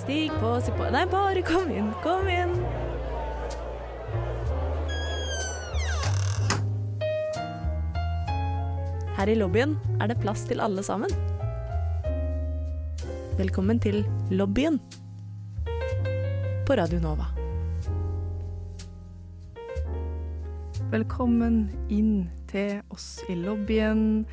Stig på, si på Nei, bare kom inn, kom inn. Her i lobbyen er det plass til alle sammen. Velkommen til lobbyen på Radio Nova. Velkommen inn til oss i lobbyen.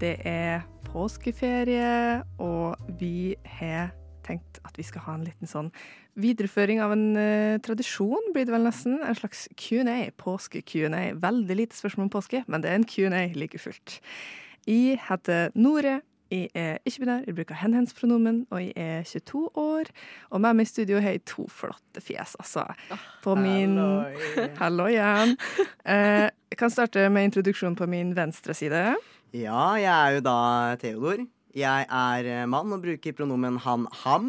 Det er påskeferie, og vi har tenkt at vi skal ha en liten sånn videreføring av en uh, tradisjon, blir det vel nesten. En slags Q&A, påske-Q&A. Veldig lite spørsmål om påske, men det er en Q&A like fullt. Jeg heter Nore. Jeg er ikke-binær, jeg bruker hen-hens-pronomen, og jeg er 22 år. Og med meg i studio har jeg to flotte fjes, altså. På min Hallo igjen. Eh, jeg kan starte med introduksjonen på min venstre side. Ja, jeg er jo da Theodor. Jeg er eh, mann og bruker pronomen han-ham.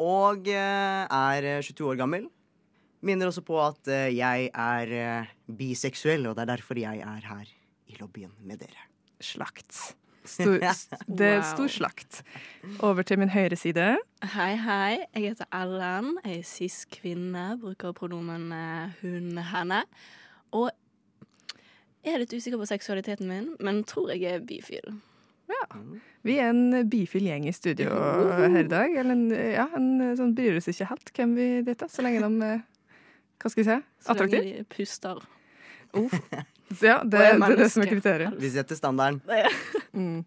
Og eh, er eh, 22 år gammel. Minner også på at eh, jeg er eh, biseksuell, og det er derfor jeg er her i lobbyen med dere. Slakt. Stor, det er stor slakt. Over til min høyre side. Hei, hei. Jeg heter Ellen. Jeg er cis-kvinne. Bruker pronomen eh, hun, henne. Og jeg er litt usikker på seksualiteten min, men tror jeg er bifil. Vi er en bifil gjeng i studio her i dag. Eller en, ja, en sånn bryr oss ikke helt hvem vi dater, så lenge de er Hva skal vi si? Så lenge Attraktive? de puster. Så Ja, det, er det er det som er kriteriet. Vi setter standarden. Mm.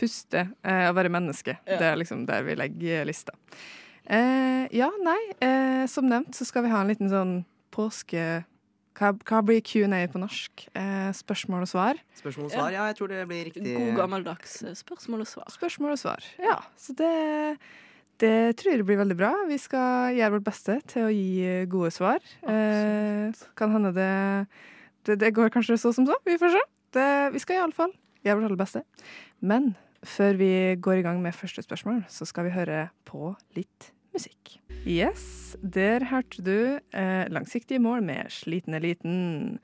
Puste, eh, være menneske. Ja. Det er liksom der vi legger lista. Eh, ja, nei, eh, som nevnt så skal vi ha en liten sånn påske... Hva, hva blir Q&A på norsk? Eh, spørsmål og svar. Spørsmål og svar? Ja, jeg tror det blir riktig. God gammeldags eh, spørsmål og svar. Spørsmål og svar. Ja, så det, det tror jeg blir veldig bra. Vi skal gjøre vårt beste til å gi gode svar. Eh, kan hende det, det Det går kanskje så som så. Vi får se. Det, vi skal iallfall gjøre vårt aller beste. Men før vi går i gang med første spørsmål, så skal vi høre på litt musikk. Yes, der hørte du eh, langsiktige mål med Sliten eliten.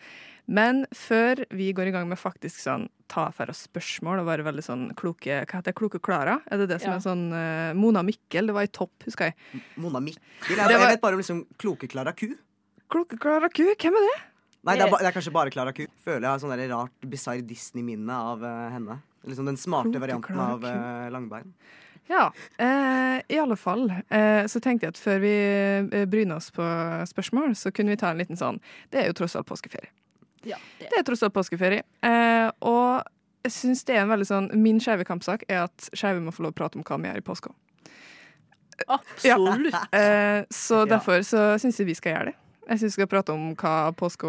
Men før vi går i gang med faktisk sånn ta for oss spørsmål og være veldig sånn kloke Hva heter det? Kloke Klara? Er det det som Ja. er sånn eh, Mona Mikkel, det var i topp, husker jeg. Mona Mikkel. Jeg, Det jeg vet bare om liksom kloke Klara Ku. Kloke Klara Ku, hvem er det? Nei, det er, ba, det er kanskje bare Klara Ku. Føler jeg har sånn rart bisarr Disney-minne av uh, henne. Liksom den smarte Kloke varianten av Ku. eh, Langbein. Ja, eh, i alle fall. Eh, så tenkte jeg at før vi eh, bryner oss på spørsmål, så kunne vi ta en liten sånn Det er jo tross alt påskeferie. Ja, det. Det er tross alt påskeferie. Eh, og jeg syns det er en veldig sånn Min skeive kampsak er at skeive må få lov å prate om hva vi gjør i påska. Absolutt. Eh, så Ja. derfor så syns jeg vi skal gjøre det. Jeg syns vi skal prate om hva påske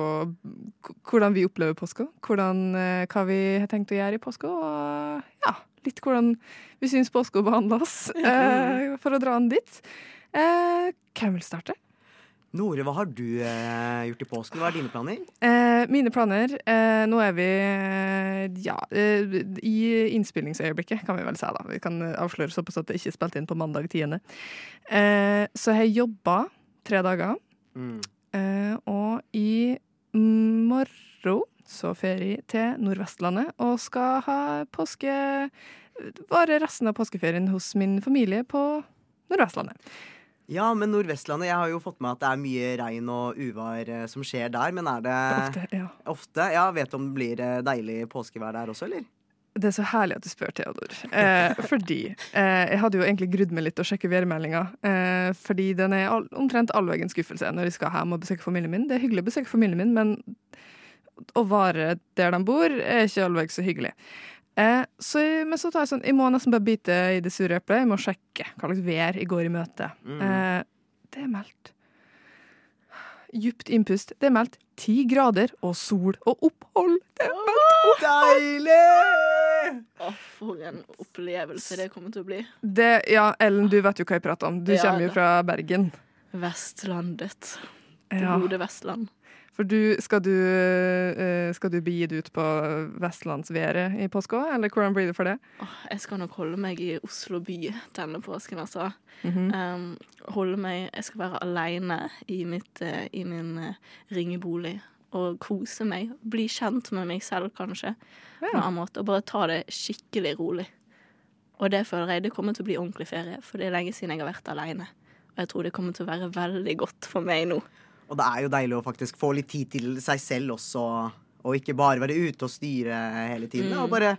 Hvordan vi opplever påska. Eh, hva vi har tenkt å gjøre i påska. Og ja, litt hvordan vi syns å behandle oss, eh, for å dra den dit. Eh, hvem vil starte? Nore, hva har du eh, gjort i påsken? Hva er dine planer? Eh, mine planer eh, Nå er vi eh, ja, eh, i innspillingsøyeblikket, kan vi vel si. da Vi kan avsløre såpass at det ikke er spilt inn på mandag 10. Eh, så jeg jobba tre dager. Mm. Eh, og i morgen så ferie til Nordvestlandet og skal ha påske Vare resten av påskeferien hos min familie på Nordvestlandet. Ja, men Nordvestlandet, jeg har jo fått med at det er mye regn og uvær eh, som skjer der. Men er det Ofte, ja. ofte? Ja, Vet du om det blir eh, deilig påskevær der også, eller? Det er så herlig at du spør, Theodor. Eh, fordi eh, jeg hadde jo egentlig grudd meg litt til å sjekke værmeldinga. Eh, fordi den er all, omtrent all en skuffelse når jeg skal hjem og besøke familien min. Det er hyggelig å besøke familien min, men å være der de bor, er ikke allveg så hyggelig. Eh, så men så tar jeg sånn Jeg må nesten bare bite i det sure eplet. Jeg må sjekke hva slags vær i går i møte. Mm. Eh, det er meldt Djupt innpust. Det er meldt ti grader og sol og opphold. Det er meldt Deilig! Å, for en opplevelse det kommer til å bli. Det, ja, Ellen, du vet jo hva jeg prater om. Du Ja, kommer jo fra Bergen. Vestlandet. Det Ja, gode Vestland. For du, skal du eh, Skal du begi deg ut på vestlandsværet i påska, eller hvordan blir det for det? Jeg skal nok holde meg i Oslo by denne påsken, altså. Mhm. Um, holde meg Jeg skal være aleine i, eh, i min uh, ringebolig og kose meg. Bli kjent med meg selv, kanskje. På en annen måte, og bare ta det skikkelig rolig. Og det føler jeg det kommer til å bli ordentlig ferie, for det er lenge siden jeg har vært aleine. Og jeg tror det kommer til å være veldig godt for meg nå. Og det er jo deilig å faktisk få litt tid til seg selv også, og ikke bare være ute og styre hele tiden. Mm. Og bare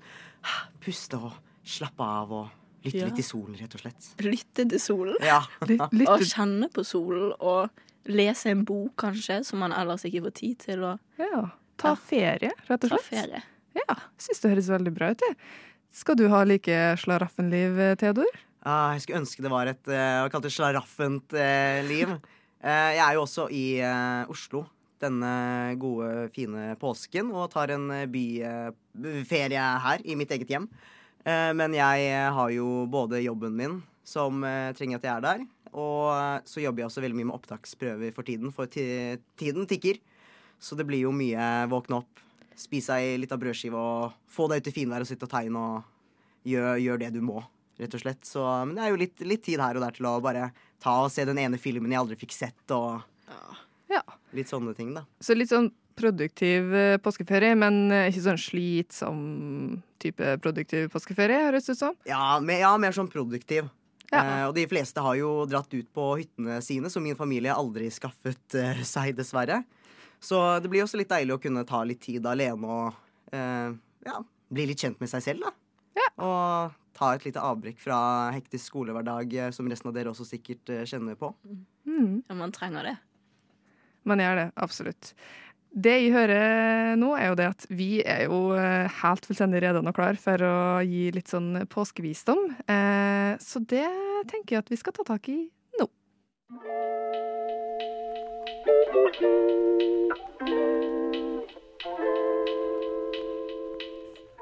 puste og slappe av og lytte Ja. litt til solen, rett og slett. Lytte til solen. Ja. Og kjenne på solen. Og lese en bok, kanskje, som man ellers ikke får tid til å ja, ta Ja. ferie, rett og slett. ta ferie. Ja, syns det høres veldig bra ut. jeg. Skal du ha like slaraffenliv, Theodor? Ah, jeg skulle ønske det var et uh, det slaraffent eh, liv. Eh, jeg er jo også i eh, Oslo denne gode, fine påsken og tar en eh, byferie her i mitt eget hjem. Men jeg har jo både jobben min, som trenger at jeg er der, og så jobber jeg også veldig mye med opptaksprøver for tiden, for tiden tikker. Så det blir jo mye våkne opp, spise ei lita brødskive og få deg ut i finvær og sitte og tegne og gjør, gjør det du må, rett og slett. Så, men det er jo litt, litt tid her og der til å bare ta og se den ene filmen jeg aldri fikk sett, og Ja. litt sånne ting, da. Så litt sånn produktiv eh, påskeferie, men eh, ikke sånn slitsom type produktiv påskeferie, høres det ut som. Ja, mer, ja, mer sånn produktiv. Ja. Eh, og de fleste har jo dratt ut på hyttene sine, som min familie aldri skaffet eh, seg, dessverre. Så det blir også litt deilig å kunne ta litt tid alene og eh, ja, bli litt kjent med seg selv, da. Ja. Og ta et lite avbrekk fra hektisk skolehverdag, eh, som resten av dere også sikkert eh, kjenner på. Mm. Ja, man trenger det. Man gjør det, absolutt. Det jeg hører nå, er jo det at vi er jo eh, helt fullstendig rede og klar for å gi litt sånn påskevisdom. Eh, så det tenker jeg at vi skal ta tak i nå.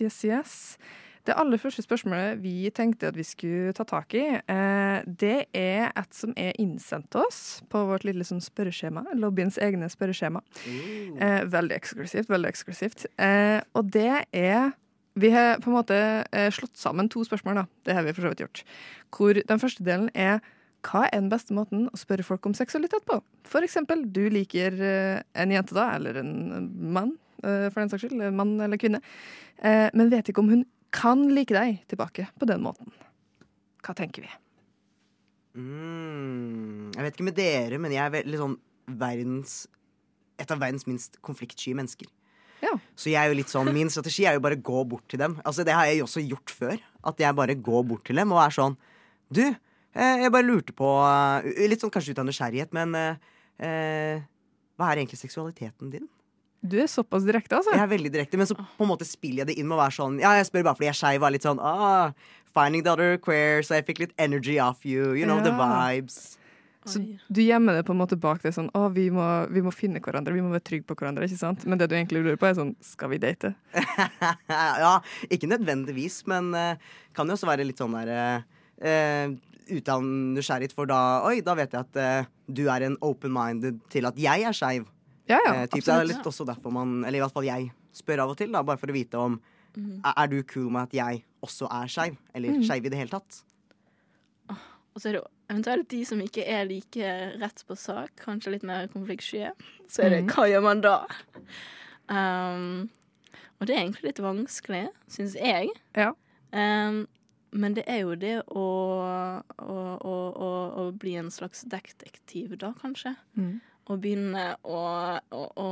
Yes, yes, yes. Det aller første spørsmålet vi tenkte at vi skulle ta tak i, eh, det er et som er innsendt til oss på vårt lille sånn spørreskjema. Lobbyens egne spørreskjema. Eh, veldig eksklusivt, veldig eksklusivt. Eh, og det er Vi har på en måte slått sammen to spørsmål, da. Det har vi for så vidt gjort. Hvor den første delen er hva er den beste måten å spørre folk om seksualitet på? For eksempel, du liker en jente da, eller en mann, for den saks skyld, mann eller kvinne, eh, men vet ikke om hun kan like deg tilbake på den måten. Hva tenker vi? Mm, jeg vet ikke med dere, men jeg er sånn verdens Et av verdens minst konfliktsky mennesker. Ja. Så jeg er jo litt sånn, min strategi er jo bare å gå bort til dem. Altså Det har jeg jo også gjort før. At jeg bare går bort til dem og er sånn Du, eh, jeg bare lurte på eh, Litt sånn kanskje ut av nysgjerrighet, men eh, eh, hva er egentlig seksualiteten din? Du er såpass direkte, altså. Jeg er veldig direkte, men så på en måte spiller jeg det inn med å være sånn Ja, jeg spør bare fordi jeg er skeiv og er litt sånn ah, Finding the other queer, så jeg fikk litt energy off you. You know, the vibes. Så du gjemmer det på en måte bak det sånn Å, vi må, vi må finne hverandre, vi må være trygge på hverandre, ikke sant? Men det du egentlig lurer på, er sånn Skal vi date? ja, ikke nødvendigvis, men uh, kan jo også være litt sånn der uh, Ute av nysgjerrighet, for da Oi, da vet jeg at uh, du er en open-minded til at jeg er skeiv. Ja, ja. Eh, absolutt, det er litt også derfor man Eller i hvert fall jeg spør av og til, da, bare for å vite om er, er du cool med at jeg også er skeiv? Eller skeiv i det hele tatt? Og så er det jo eventuelt de som ikke er like rett på sak, kanskje litt mer konfliktsky. Så er det Mhm. hva gjør man da? Um, og det er egentlig litt vanskelig, syns jeg. Ja. Um, men det er jo det å, å, å, å bli en slags detektiv, da, kanskje. Mm. Og begynne å, å, å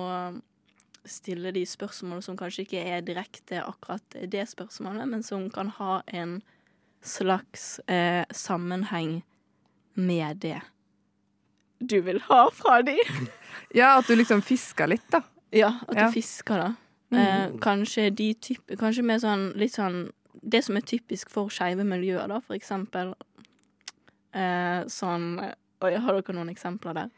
stille de spørsmålene som kanskje ikke er direkte akkurat det spørsmålet, men som kan ha en slags eh, sammenheng med det du vil ha fra de. ja, at du liksom fisker litt, da. Ja, at Ja. du fisker, da. Eh, kanskje de type Kanskje med sånn litt sånn Det som er typisk for skeive miljøer, da, for eksempel. Eh, sånn Oi, har dere noen eksempler der?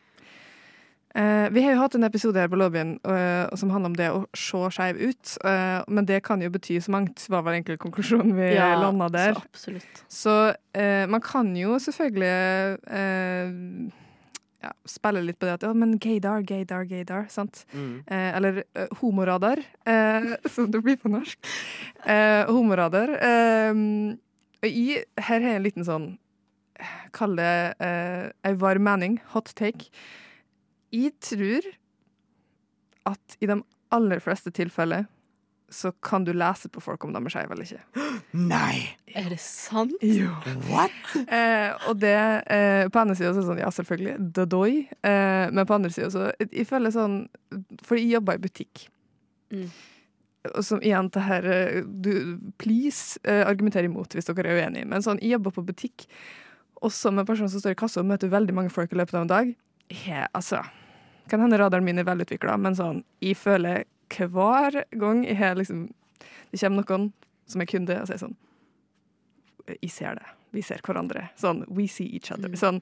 Eh, vi har jo hatt en episode her på lobbyen uh, som handler om det å se skeiv ut. Uh, men det kan jo bety så mangt, var vel egentlig konklusjonen vi Ja, landa der. Så absolutt. Så eh, man kan jo selvfølgelig eh, ja, spille litt på det at ja, men gaydar, gaydar, gaydar. Sant? Mm. Eh, eller eh, homoradar, eh, som det blir på norsk. Eh, homoradar. Eh, og i, her har jeg en liten sånn Kall det eh, ei varm mening, hot take. Jeg tror at i de aller fleste tilfeller så kan du lese på folk om de er skeive eller ikke. Nei! Er det sant? What? Eh, og det eh, På ene sida så er det sånn, ja, selvfølgelig, the. Eh, men på andre sida så Jeg føler sånn For jeg jobber i butikk. Mm. Og som igjen det her eh, du, Please eh, argumenter imot hvis dere er uenige. Men sånn, jeg jobber på butikk, også med personer som står i kassa og møter veldig mange folk i løpet av en dag. Jeg, altså Kan hende radaren min er velutvikla, men sånn Jeg føler hver gang jeg har liksom Det kommer noen som er kunde, og sier sånn jeg ser det. Vi ser hverandre. Sånn, we see each other. Mm. Sånn,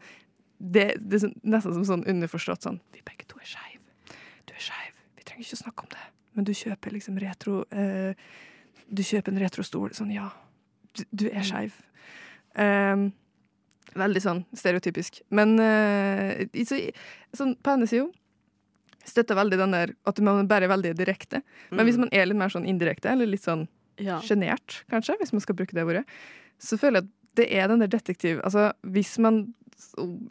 det, det er sånn, nesten som sånn underforstått sånn Vi begge to er skeive. Du er skeiv. Vi trenger ikke å snakke om det. Men du kjøper liksom retro eh, Du kjøper en retrostol. Sånn, ja. Du, du er skeiv. Um, veldig sånn stereotypisk. Men eh, så, sånn, på hennes side støtter veldig den der at man bare er veldig direkte. Men hvis man er litt mer sånn indirekte, eller litt sånn Ja. kanskje, hvis man skal bruke det ordet, så føler jeg at det er den der detektiv Altså, hvis man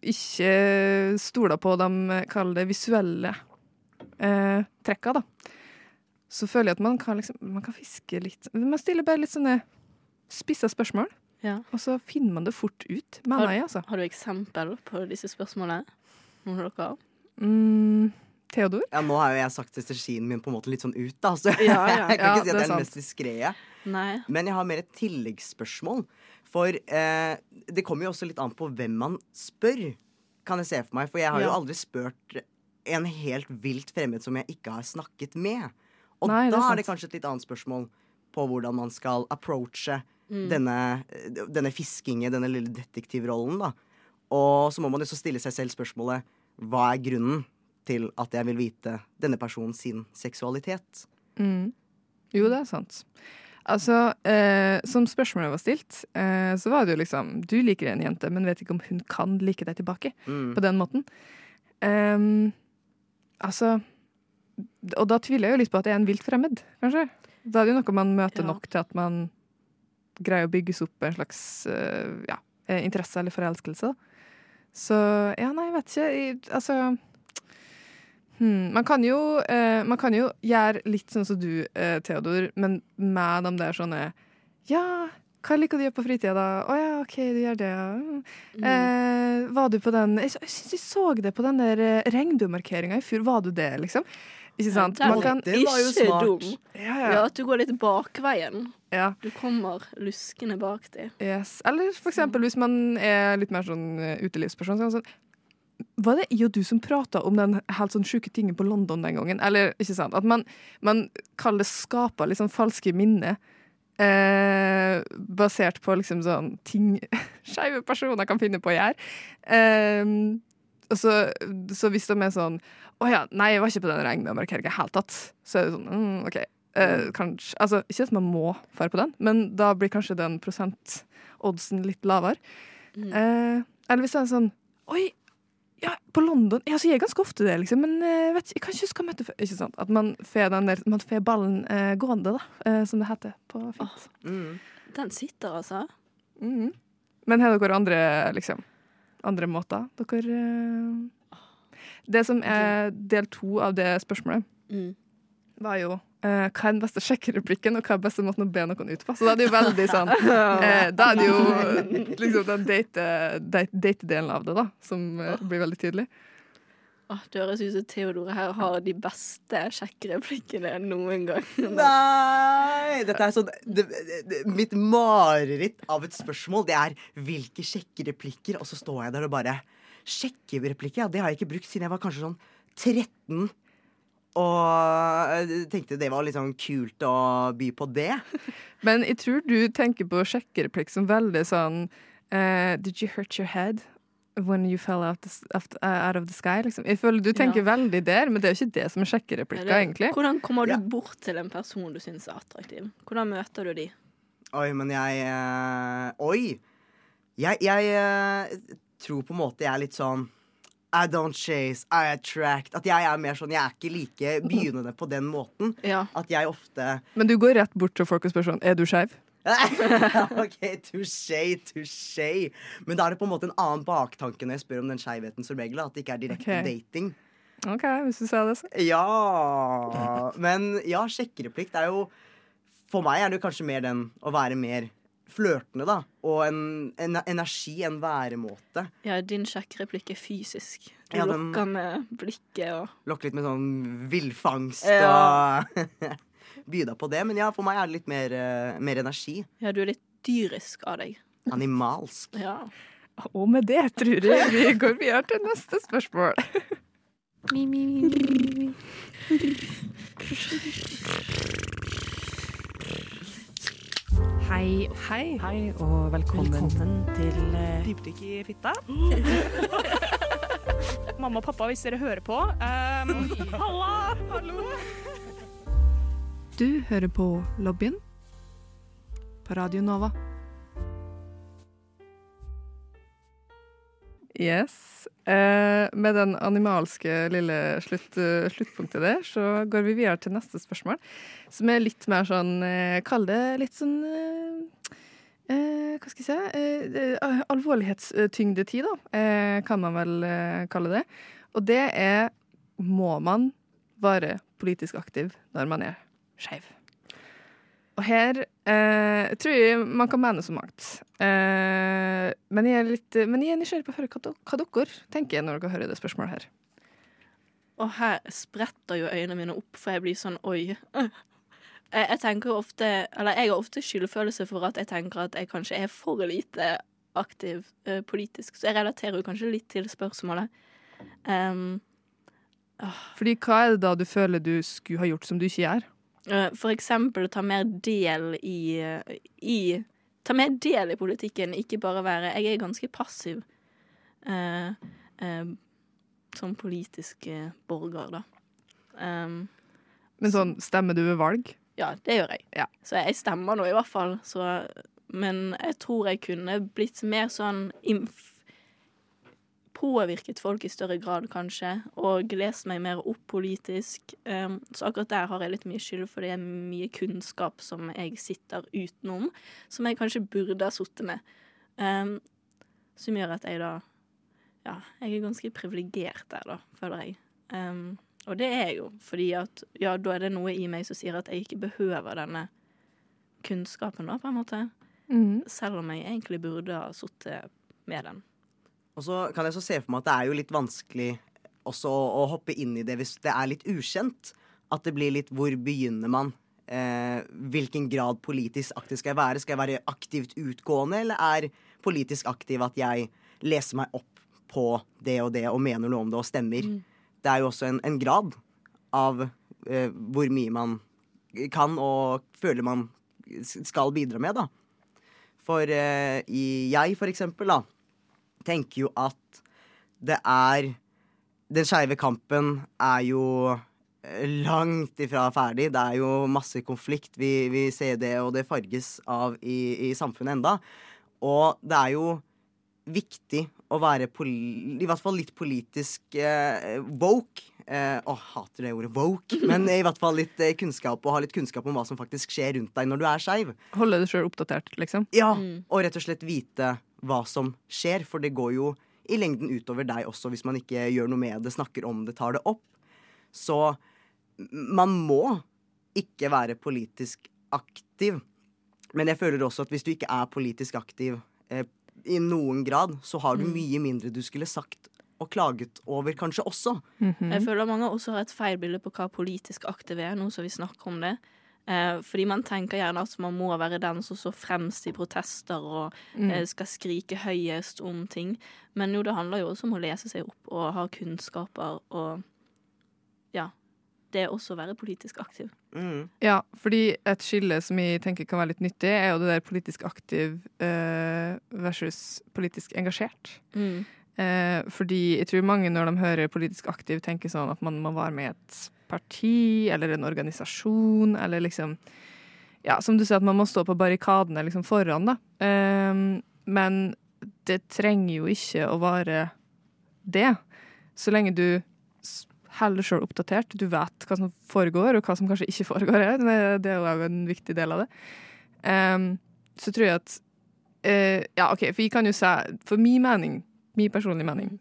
ikke stoler på de, kall det, visuelle eh, trekka, da, så føler jeg at man kan liksom Man kan fiske litt Man stiller bare litt sånne spissa spørsmål, Ja. og så finner man det fort ut, mener jeg, altså. Har du eksempel på disse spørsmålene? Noen av dere? Mm, Theodor? Ja, nå har jo jeg sagt strategien min på en måte litt sånn ut, da. Så Ja, ja. jeg kan Ja, ikke si at det er den mest diskré. Men jeg har mer et tilleggsspørsmål. For eh, det kommer jo også litt an på hvem man spør, kan jeg se for meg. For jeg har jo aldri spurt en helt vilt fremmed som jeg ikke har snakket med. Og Nei, det er da er det kanskje et litt annet spørsmål på hvordan man skal approache Mm. denne, denne fiskingen, denne lille detektivrollen, da. Og så må man jo så stille seg selv spørsmålet hva er grunnen til at jeg vil vite denne personen sin seksualitet? Mm. Jo, det er sant. Altså, eh, som spørsmålet var stilt, eh, så var det jo liksom Du liker en jente, men vet ikke om hun kan like deg tilbake Mm. på den måten. Um, altså Og da tviler jeg jo litt på at det er en vilt fremmed, kanskje. Da er det jo noe man møter Ja. nok til at man greier å bygges opp en slags uh, ja, eh, interesse eller forelskelse. Så ja, nei, jeg vet ikke. Jeg, altså Hmm, man, kan jo, eh, man kan jo gjøre litt sånn som du, eh, Theodor, men med de der sånne Ja, hva liker du å gjøre på fritida, da? Å ja, OK, du gjør det, ja. Mm. Eh, var du på den Jeg, jeg syns jeg så det på den der eh, regnbuemarkeringa i fjor. Var du det, liksom? Ikke sant? Ja, Man kan, Det var jo ikke smart. dum. ja, Ja, ja. at du går litt bakveien. ja. Du kommer luskende bak dem. Yes. Eller for eksempel hvis man er litt mer sånn eh, utelivsperson. Så det sånn, var det jeg og du som prata om den helt sånn sjuke tingen på London den gangen? Eller ikke sant? At man, man kaller det skaper sånn falske minner. Eh, basert på liksom sånn ting skeive personer kan finne på å gjøre. Eh, så, så hvis de er sånn Å ja, nei, jeg var ikke på den regnbuemarkeringa i det hele tatt. Så er det sånn mm, OK. Eh, kanskje, altså, ikke at man må dra på den, men da blir kanskje den prosentoddsen litt lavere. Mm. Eh, eller hvis det er sånn Oi, ja, på London Jeg sier ganske ofte det, liksom, men eh, vet, jeg kan ikke huske å møte Ikke sant? At man får der, man får ballen eh, gående, da, eh, som det heter på fint. Mm. Den sitter, altså. Mhm. Men har dere andre, liksom, andre måter? Dere eh, Det som er del to av det spørsmålet, Mm. var jo eh, hva er den beste sjekkereplikken, og hva er beste måten å be noen ut på? Så da er det jo veldig sånn uh, Da er det jo liksom den date- date- date-delen av det, da, som uh, blir veldig tydelig. Åh, det høres ut som Theodore her har de beste sjekkereplikkene noen gang. Nei! Dette er sånn det, det, Mitt mareritt av et spørsmål, det er hvilke sjekkereplikker, og så står jeg der og bare Sjekkereplikker? Ja, det har jeg ikke brukt siden jeg var kanskje sånn 13. Og tenkte det var litt sånn kult å by på det. Men jeg tror du tenker på sjekkereplikk som veldig sånn uh, Did you hurt your head? When you fell out, out, uh, of the sky, liksom. Jeg føler du tenker Ja. veldig der, men det er jo ikke det som er sjekkereplikka, egentlig. Hvordan kommer du Ja. bort til en person du syns er attraktiv? Hvordan møter du de? Oi, men jeg øh, Oi! Jeg, jeg øh, tror på en måte jeg er litt sånn I don't chase, I attract. At jeg er mer sånn, jeg er ikke like begynnende på den måten. Ja. At jeg ofte Men du går rett bort til folk og spør sånn Er du skeiv? OK, touché, touché. Men da er det på en måte en annen baktanke når jeg spør om den skeivheten som regel. At det ikke er direkte okay. dating. OK, hvis du sa det, så. Ja Men ja, sjekkereplikt er jo For meg er det kanskje mer den å være mer flørtende, da. Og en, en energi, en væremåte. ja, din sjekkereplikk er fysisk. Du Ja, den- lokker med blikket og Lokker litt med sånn villfangst Ja. og Byda på det. Men ja, for meg er det litt mer, eh, mer energi. Ja, du er litt dyrisk av deg. Animalsk. Ja. Og med det tror jeg vi går videre til neste spørsmål. Hei, Hei. hei og velkommen, til uh... Dypdykk i fitta. Mamma og pappa, hvis dere hører på. Um, halla! Hallo! Du hører på Lobbyen på Radio Nova. Yes. Eh, med den animalske lille slutt, eh, sluttpunktet der, så går vi videre til neste spørsmål. Som er litt mer sånn eh, Kall det litt sånn eh, eh, Hva skal jeg si? Eh, eh, alvorlighetstyngdetid, da, kan man vel kalle det. Og det er Må man være politisk aktiv når man er skeiv? Og her eh, tror man kan mene så mangt. Eh, men, jeg er litt, men jeg er nysgjerrig på å høre hva, hva dere tenker når dere hører det spørsmålet her. Og her spretter jo øynene mine opp, for jeg blir sånn oi. Jeg, jeg tenker ofte Eller jeg har ofte skyldfølelse for at jeg tenker at jeg kanskje er for lite aktiv uh, politisk, så jeg relaterer jo kanskje litt til spørsmålet. Um, Fordi hva er det da du føler du skulle ha gjort som du ikke gjør? Eh, for eksempel ta mer del i, i Ta mer del i politikken, ikke bare være Jeg er ganske passiv eh, eh, som politisk eh, borger, da. Um, Men sånn, stemmer du ved valg? Ja, det gjør jeg. Ja. Så jeg stemmer nå i hvert fall. Så, men jeg tror jeg kunne blitt mer sånn inf Påvirket folk i større grad, kanskje, og lest meg mer opp politisk. Um, så akkurat der har jeg litt mye skyld, for det er mye kunnskap som jeg sitter utenom, som jeg kanskje burde ha sittet med. Um, som gjør at jeg da Ja, jeg er ganske privilegert der, da, føler jeg. Um, og det er jeg jo, fordi at ja, da er det noe i meg som sier at jeg ikke behøver denne kunnskapen, da, på en måte. Mm. Selv om jeg egentlig burde ha sittet med den. Og så kan jeg så se for meg at det er jo litt vanskelig også å, hoppe inn i det hvis det er litt ukjent. At det blir litt hvor begynner man? Eh, hvilken grad politisk aktiv skal jeg være? Skal jeg være aktivt utgående, eller er politisk aktiv at jeg leser meg opp på det og det og mener noe om det og stemmer? Det er jo også en, en grad av eh, hvor mye man kan og føler man skal bidra med, da. For eh, i, jeg, for eksempel, da, tenker jo at det er Den skeive kampen er jo eh, langt ifra ferdig. Det er jo masse konflikt. Vi, vi ser det, og det farges av i, i samfunnet enda. Og det er jo viktig å være poli i hvert fall litt politisk eh, woke. Eh, å, hater det ordet woke. Men i hvert fall litt eh, kunnskap, og ha litt kunnskap om hva som faktisk skjer rundt deg når du er skeiv. Holde deg sjøl oppdatert, liksom? Ja, Mm. og rett og slett vite hva som skjer, for det går jo i lengden utover deg også hvis man ikke gjør noe med det, snakker om det, tar det opp. Så man må ikke være politisk aktiv. Men jeg føler også at hvis du ikke er politisk aktiv eh, i noen grad, så har du mye mindre du skulle sagt og klaget over kanskje også. Mhm. Jeg føler mange også har et feil bilde på hva politisk aktiv er, nå som vi snakker om det. Eh, fordi man tenker gjerne at man må være den som står fremst i protester og mm. skal skrike høyest om ting. Men jo, det handler jo også om å lese seg opp og ha kunnskaper og Ja. Det er også å være politisk aktiv. Mm. Ja, fordi et skille som jeg tenker kan være litt nyttig, er jo det der politisk aktiv uh, versus politisk engasjert. Mm. Uh, fordi jeg tror mange når de hører politisk aktiv, tenker sånn at man må være med i et parti eller en organisasjon, eller liksom Ja, som du sier, at man må stå på barrikadene liksom foran, da. Um, men det trenger jo ikke å være det. Så lenge du holder sjøl oppdatert, du vet hva som foregår, og hva som kanskje ikke foregår. Det det er jo en viktig del av det. Um, så tror jeg at uh, Ja, OK, for vi kan jo si For min mening, min personlige mening,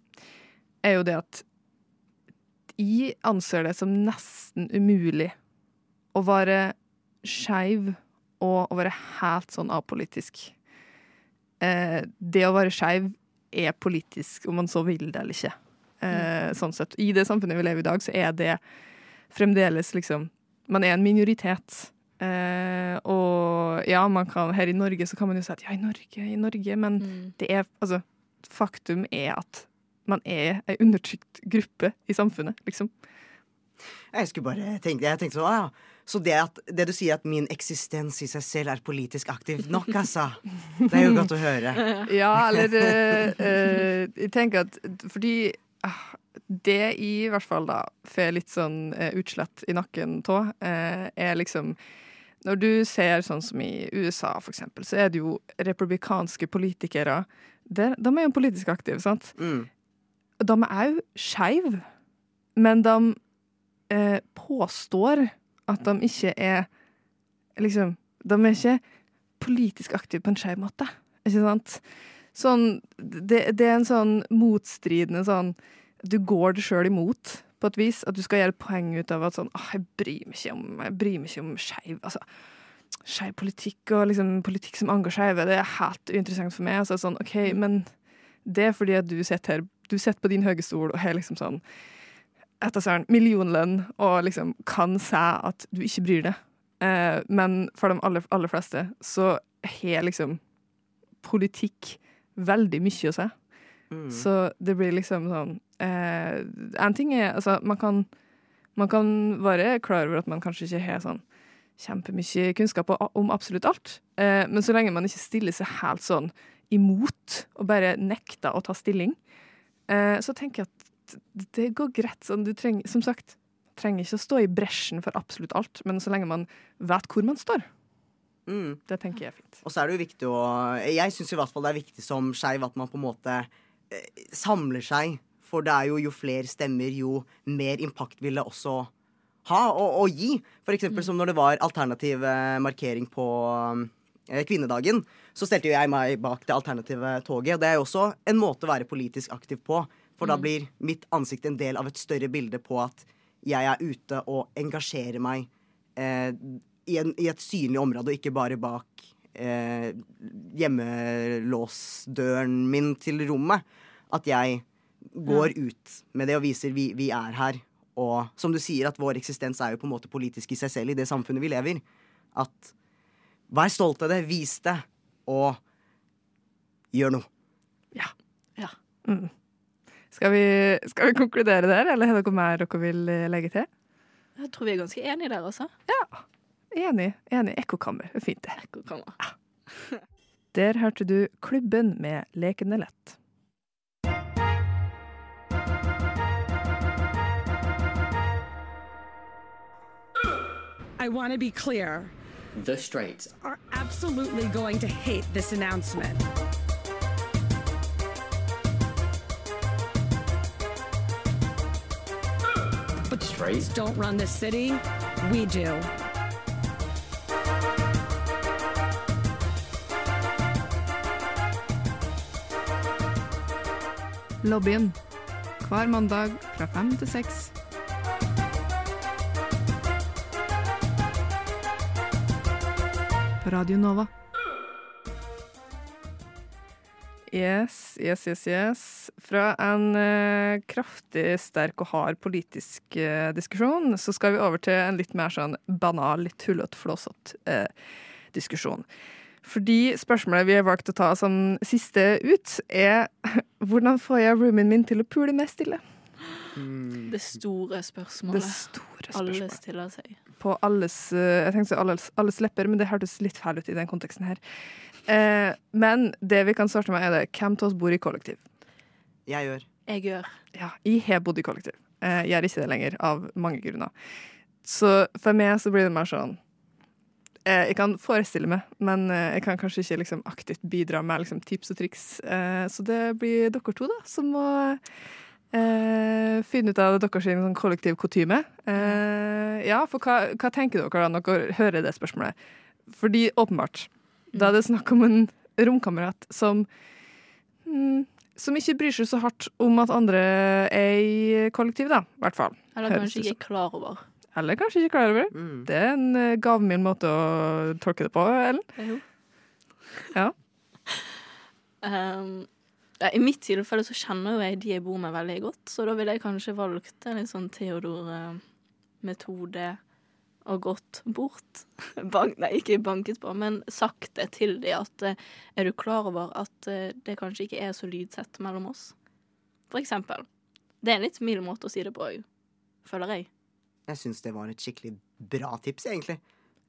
er jo det at jeg anser det som nesten umulig å være skeiv og å være helt sånn apolitisk. Eh, det å være skeiv er politisk, om man så vil det eller ikke. Eh, sånn sett. I det samfunnet vi lever i i dag, så er det fremdeles liksom Man er en minoritet. Eh, og ja, man kan, her i Norge så kan man jo si at ja, i Norge, i Norge, men Mm. det er altså Faktum er at man er ei undertrykt gruppe i samfunnet, liksom. Jeg skulle bare tenke, jeg tenkte sånn, ah, ja. Så det, at, det du sier at min eksistens i seg selv er politisk aktiv nok, altså. Det er jo godt å høre. Ja, eller eh, eh, Jeg tenker at fordi ah, det i hvert fall da får litt sånn eh, utslett i nakken av, eh, er liksom Når du ser sånn som i USA, for eksempel, så er det jo republikanske politikere. Der, de er jo politisk aktive, sant? Mm. De er jo skeive, men de eh, påstår at de ikke er liksom De er ikke politisk aktive på en skeiv måte, ikke sant? Sånn, det, det er en sånn motstridende sånn Du går det sjøl imot, på et vis. At du skal gjøre poeng ut av at sånn ah, Jeg bryr meg ikke om, jeg bryr meg ikke om skeiv altså, Skeiv politikk og liksom politikk som angår skeive, det er helt uinteressant for meg. Altså, sånn, OK, men det er fordi at du sitter her Du sitter på din høye stol og har liksom sånn etter millionlønn og liksom kan si at du ikke bryr deg. Eh, men for de aller, aller fleste så har liksom politikk veldig mye å si. Mm. Så det blir liksom sånn eh, En ting er Altså, man kan, man kan være klar over at man kanskje ikke har sånn kjempemye kunnskap om absolutt alt. Eh, men så lenge man ikke stiller seg helt sånn imot og bare nekter å ta stilling, så tenker jeg at det går greit. Sånn, du trenger, som sagt, trenger ikke å stå i bresjen for absolutt alt, men så lenge man vet hvor man står. Mm. Det tenker jeg er fint. Og så er det jo viktig å Jeg syns i hvert fall det er viktig som skeiv at man på en måte eh, samler seg. For det er jo jo flere stemmer, jo mer impact vil det også ha og, og gi. For eksempel som når det var alternativ eh, markering på eh, kvinnedagen. Så stelte jo jeg meg bak det alternative toget. Og det er jo også en måte å være politisk aktiv på. For da blir mitt ansikt en del av et større bilde på at jeg er ute og engasjerer meg eh, i, en, i et synlig område, og ikke bare bak eh, hjemmelåsdøren min til rommet. At jeg går ut med det og viser vi, vi er her. Og som du sier, at vår eksistens er jo på en måte politisk i seg selv i det samfunnet vi lever. At vær stolt av det, vis det, og gjør noe. Skal vi, skal vi konkludere der, eller har dere mer dere vil eh, legge til? Jeg tror vi er ganske enige der også. Enig. enig. Ekkokammer. Er fint, det. Ekkokammer. Der hørte du Klubben med Lekende lett. I want to be clear. The straights Are absolutely going to hate this announcement. But straight. don't run this city. We do. Lobbyen. Hver mandag fra fem til seks. På Radio Nova. Yes, yes, yes, yes. Fra en eh, kraftig sterk og hard politisk eh, diskusjon, så skal vi over til en litt mer sånn banal, litt tullete, flåsete eh, diskusjon. Fordi spørsmålet vi har valgt å ta som siste ut, er hvordan får jeg roomien min til å pule mest stille? Det store Det spørsmålet. Alle stiller seg. På alles, eh, jeg tenkte alles, alles lepper, men det hørtes litt feil ut i den konteksten her. Eh, men det vi kan starte med, er det hvem av oss bor i kollektiv? Jeg gjør. Jeg gjør. Ja, jeg har bodd i kollektiv. Eh, Jeg gjør ikke det lenger, av mange grunner. Så for meg så blir det mer sånn eh, Jeg kan forestille meg, men eh, jeg kan kanskje ikke liksom aktivt bidra med liksom tips og triks. Eh, Så det blir dere to, da, som må eh, finne ut av deres sånn kollektiv kutyme. Eh, ja, for hva, hva tenker dere da når dere hører det spørsmålet? Fordi åpenbart, da er det snakk om en romkamerat som mm, som ikke bryr seg så hardt om at andre er i kollektiv, da. I hvert fall. Eller kanskje ikke er klar over. Eller kanskje ikke klar over det. Mm. Det er en eh, gavmild måte å tolke det på, Ellen. Jo. Ja. Um, ja, I mitt tilfelle så kjenner jo jeg de jeg bor med veldig godt, så da ville jeg kanskje valgt en litt sånn Theodor-metode og gått bort. Bank, nei, ikke banket på, men sagt det til de at eh, er du klar over at eh, det kanskje ikke er så lydsett mellom oss? For eksempel. Det er en litt mild måte å si det på, føler jeg. Jeg syns det var et skikkelig bra tips, egentlig.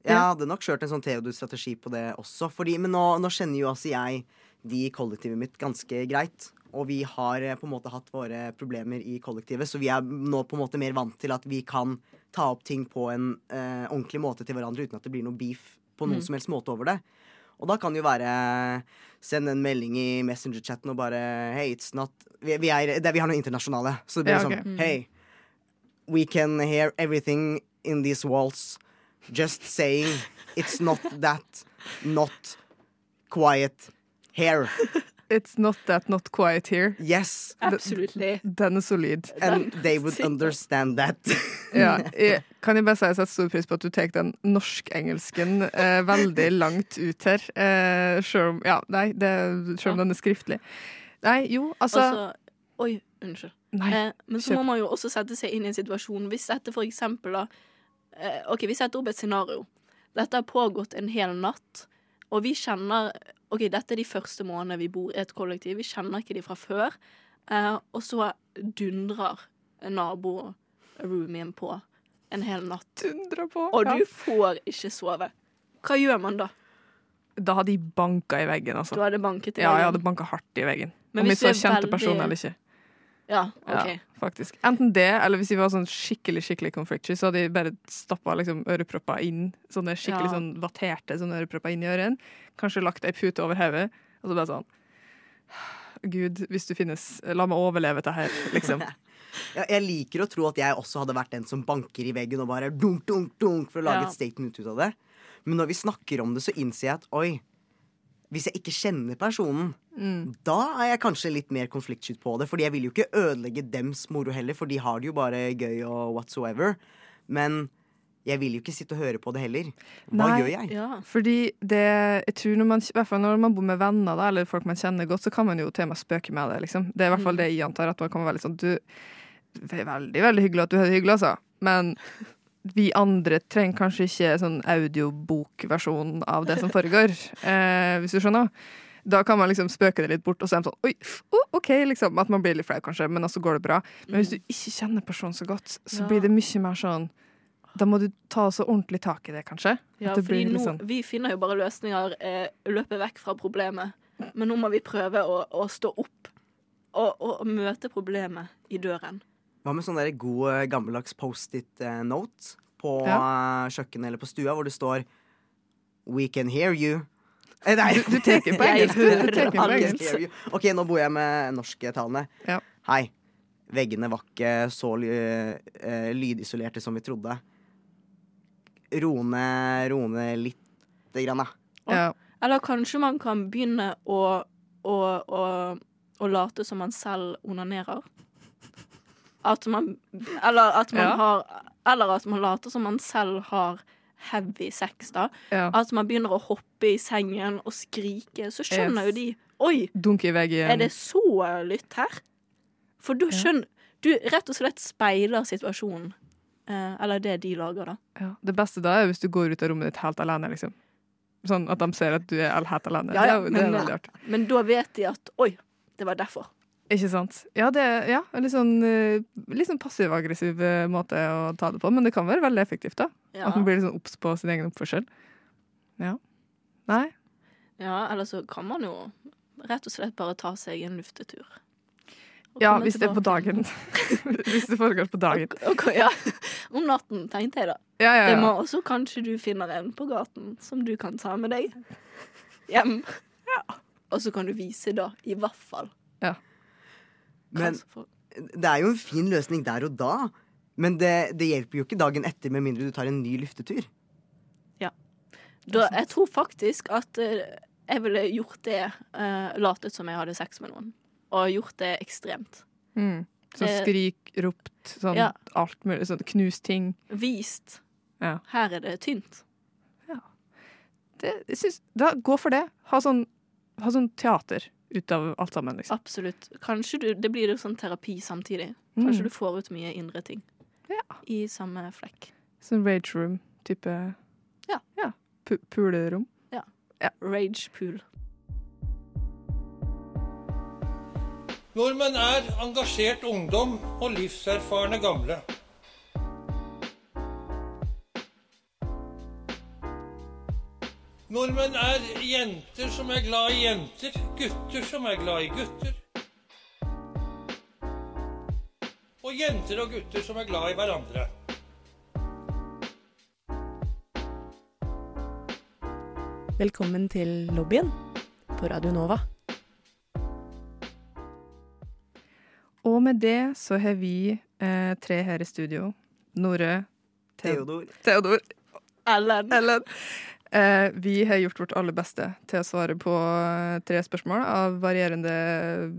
Jeg hadde nok kjørt en sånn Theodor-strategi på det også. Fordi, men nå, nå kjenner jo altså jeg de i kollektivet mitt ganske greit. Og vi har eh, på en måte hatt våre problemer i kollektivet, så vi er nå på en måte mer vant til at vi kan ta opp ting på en eh, ordentlig måte til hverandre uten at det blir noe beef på noen Mm. som helst måte over det. Og da kan det jo være Send en melding i Messenger-chatten og bare Hey, it's not Vi, vi, er, det, vi har noe internasjonale, så det blir Ja, okay. sånn Hey, we can hear everything in these walls. Just saying it's not that not quiet here. It's not that not quiet here. Yes. Absolutely. Den er solid. And they would understand that. Ja, jeg, kan jeg bare si at jeg setter stor pris på at du tar den norsk-engelsken eh, veldig langt ut her. Eh, selv om Ja, nei, det, selv om den er skriftlig. Nei, jo, altså Også, oi, unnskyld. Nei. Eh, men så må man jo også sette seg inn i en situasjon. Hvis dette for eksempel da eh, OK, vi setter opp et scenario. Dette har pågått en hel natt, og vi kjenner OK, dette er de første månedene vi bor i et kollektiv. Vi kjenner ikke de fra før. Eh, og så dundrer nabo-roomien på en hel natt. Dundrer på. Og ja. du får ikke sove. Hva gjør man da? Da hadde de banka i veggen, altså. Du hadde banket i Ja, jeg veggen. hadde banka hardt i veggen. Men Om vi hvis du så er kjente veldig- person eller ikke. Ja, OK. Ja, faktisk. Enten det, eller hvis de var sånn skikkelig skikkelig conflictory, så hadde de bare stappa liksom ørepropper inn, sånne skikkelig Ja. sånn vatterte sånne ørepropper inn i øren. Kanskje lagt ei pute over hodet, og så bare sånn Gud, hvis du finnes, la meg overleve dette her, liksom. Ja, jeg liker å tro at jeg også hadde vært den som banker i veggen og bare dunk, dunk, dunk for å lage Ja. et statement ut av det. Men når vi snakker om det, så innser jeg at oi, hvis jeg ikke kjenner personen, Mm. da er jeg kanskje litt mer konfliktskytt på det. Fordi jeg vil jo ikke ødelegge dems moro heller, for de har det jo bare gøy og whatsoever. Men jeg vil jo ikke sitte og høre på det heller. Hva Nei. gjør jeg? Ja. Fordi det, jeg tror når man, i hvert fall når man bor med venner da, eller folk man kjenner godt, så kan man jo til og med spøke med det. liksom. Det er i hvert fall det jeg antar. at man kan være litt sånn, du, Det er veldig veldig hyggelig at du har det hyggelig, altså. Men vi andre trenger kanskje ikke sånn audiobokversjon av det som foregår, eh, hvis du skjønner. Da kan man liksom spøke det litt bort, og så er sånn Oi, oh, OK, liksom. At man blir litt flau, kanskje, men så går det bra. Men hvis du ikke kjenner personen så godt, så Ja. blir det mye mer sånn Da må du ta så ordentlig tak i det, kanskje. Ja, At det fordi blir nå, sånn- vi finner jo bare løsninger eh, løpe vekk fra problemet. Men nå må vi prøve å, å stå opp og, og, møte problemet i døren. Hva med sånn god eh, gammeldags Post-it-note på ja. kjøkkenet eller på stua, hvor det står We can hear you. Eh, nei. Du, du på engelsk. tar på engelsk. OK, nå bor jeg med norsktalende. Ja. Hei. Veggene var ikke så ly eh, lydisolerte som vi trodde. Roe ned roe ned lite grann, da. Ja. Eller kanskje man kan begynne å, å, å, å late som man selv onanerer. At man Eller at man Ja. har Eller at man later som man selv har heavy sex, da. ja. At man begynner å hoppe i sengen og skrike. Så skjønner Yes. jo de Oi, Dunk i veggen. er det så lytt her? For du skjønner Du rett og slett speiler situasjonen. Eh, eller det de lager, da. ja. Det beste da er hvis du går ut av rommet ditt helt alene, liksom. Sånn at de ser at du er helt alene. Ja, ja, det, er, det er men-. Men da vet de at Oi, det var derfor. Ikke sant? Ja, det er ja, en litt sånn, eh, litt sånn passiv-aggressiv eh, måte å ta det på, men det kan være veldig effektivt, da. Ja. At man blir litt sånn obs på sin egen oppførsel. Ja. Nei? Ja, eller så kan man jo rett og slett bare ta seg en luftetur. Ja, hvis det er på dagen. hvis det foregår på dagen. Okay, ja, om natten, tenkte jeg da. Ja, ja, Det må ja. også kanskje du finner en på gaten som du kan ta med deg hjem. Og så kan du vise da, i hvert fall. Ja. Men det er jo en fin løsning der og da. Men det, det hjelper jo ikke dagen etter med mindre du tar en ny luftetur. da, jeg tror faktisk at eh, jeg ville gjort det, uh, latet som jeg hadde sex med noen. Og gjort det ekstremt. Mm. Så skrik, ropt, sånn Ja. alt mulig. Sånn knust ting. Vist. Ja. Her er det tynt. Det, jeg synes, da, gå for det. Ha sånn, ha sånn teater ut av alt sammen, liksom. Absolutt. Kanskje du, det blir jo sånn terapi samtidig. Mm. Kanskje du får ut mye indre ting. Ja. I samme flekk. Sånn rage room-type Ja. ja. Pulerom? Ja. ja. Rage pool. Nordmenn er engasjert ungdom og livserfarne gamle. Nordmenn er jenter som er glad i jenter, gutter som er glad i gutter. Og jenter og gutter som er glad i hverandre. Velkommen til lobbyen på Radio Nova. Og med det så har vi eh, tre her i studio. Nore, Theo- Theodor. Theodor, Ellen. Ellen. Eh, vi har gjort vårt aller beste til å svare på eh, tre spørsmål av varierende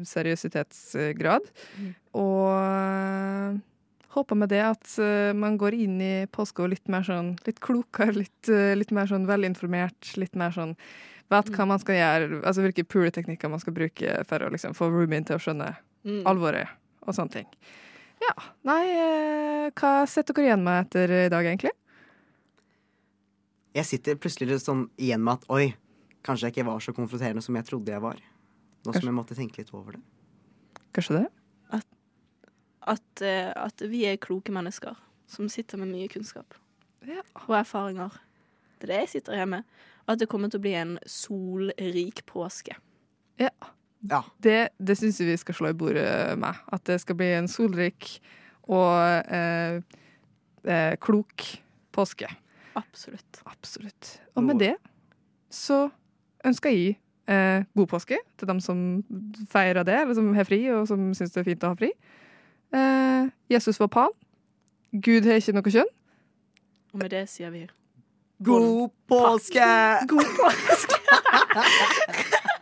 seriøsitetsgrad. Mm. Og eh, håper med det at man går inn i påska litt mer sånn litt klokere, litt, litt mer sånn velinformert, litt mer sånn vet hva man skal gjøre, altså hvilke puleteknikker man skal bruke for å liksom få roomien til å skjønne Mm. alvoret og sånne ting. Ja. Nei, hva sitter dere igjen med etter i dag, egentlig? Jeg sitter plutselig litt sånn igjen med at oi, kanskje jeg ikke var så konfronterende som jeg trodde jeg var. Nå Kanskje. som jeg måtte tenke litt over det. Kanskje det? At, at, at vi er kloke mennesker som sitter med mye kunnskap Ja. og erfaringer. Det er det jeg sitter hjemme. med. At det kommer til å bli en solrik påske. Ja. Det, det syns jeg vi skal slå i bordet med. At det skal bli en solrik og eh, eh, klok påske. Absolutt. Absolutt. Og med det så ønsker jeg eh, god påske til dem som feirer det, eller som har fri, og som syns det er fint å ha fri. Eh, Jesus var pan. Gud har ikke noe kjønn. Og med det sier vi God påske! god påske.